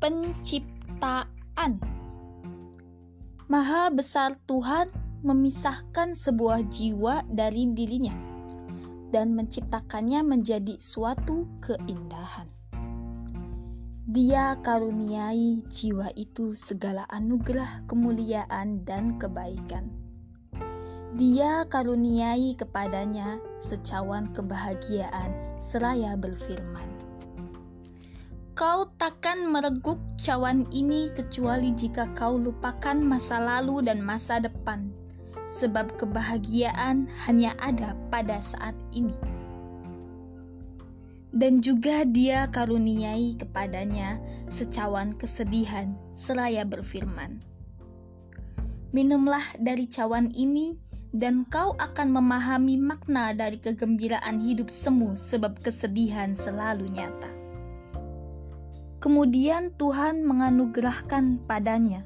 Penciptaan Maha besar Tuhan memisahkan sebuah jiwa dari dirinya dan menciptakannya menjadi suatu keindahan. Dia karuniai jiwa itu segala anugerah, kemuliaan, dan kebaikan. Dia karuniai kepadanya secawan kebahagiaan seraya berfirman. Kau takkan mereguk cawan ini kecuali jika kau lupakan masa lalu dan masa depan sebab kebahagiaan hanya ada pada saat ini. Dan juga dia karuniai kepadanya secawan kesedihan seraya berfirman, Minumlah dari cawan ini dan kau akan memahami makna dari kegembiraan hidup semu sebab kesedihan selalu nyata. Kemudian Tuhan menganugerahkan padanya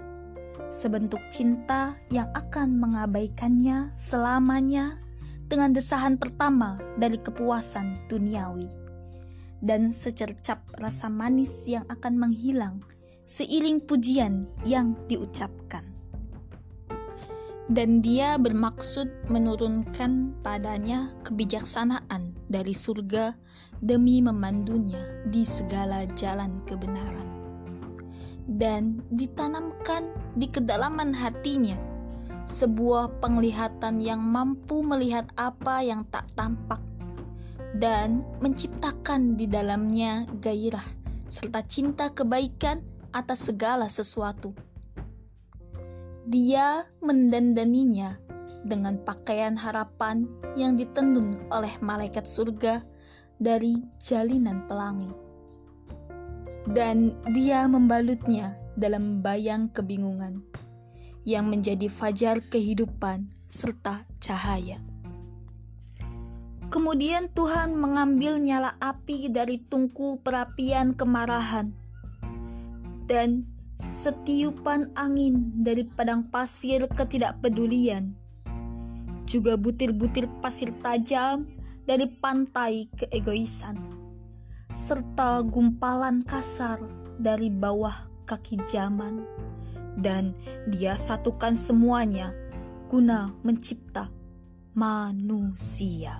sebentuk cinta yang akan mengabaikannya selamanya dengan desahan pertama dari kepuasan duniawi dan secercap rasa manis yang akan menghilang seiring pujian yang diucapkan. Dan dia bermaksud menurunkan padanya kebijaksanaan dari surga demi memandunya di segala jalan kebenaran dan ditanamkan di kedalaman hatinya sebuah penglihatan yang mampu melihat apa yang tak tampak dan menciptakan di dalamnya gairah serta cinta kebaikan atas segala sesuatu. Dia mendandaninya dengan pakaian harapan yang ditendun oleh malaikat surga dari jalinan pelangi dan dia membalutnya dalam bayang kebingungan yang menjadi fajar kehidupan serta cahaya. Kemudian Tuhan mengambil nyala api dari tungku perapian kemarahan dan setiupan angin dari padang pasir ketidakpedulian, juga butir-butir pasir tajam dari pantai keegoisan. Serta gumpalan kasar dari bawah kaki zaman, dan dia satukan semuanya guna mencipta manusia.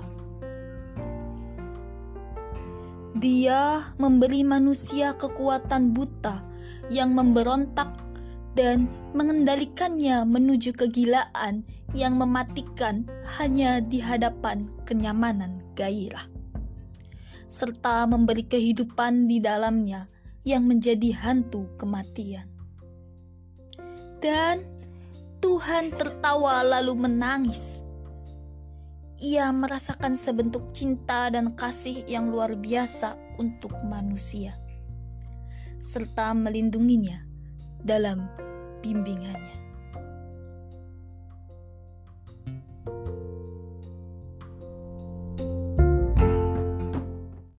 Dia memberi manusia kekuatan buta yang memberontak dan mengendalikannya menuju kegilaan yang mematikan hanya di hadapan kenyamanan gairah serta memberi kehidupan di dalamnya yang menjadi hantu kematian. Dan Tuhan tertawa lalu menangis. Ia merasakan sebentuk cinta dan kasih yang luar biasa untuk manusia, serta melindunginya dalam bimbingannya.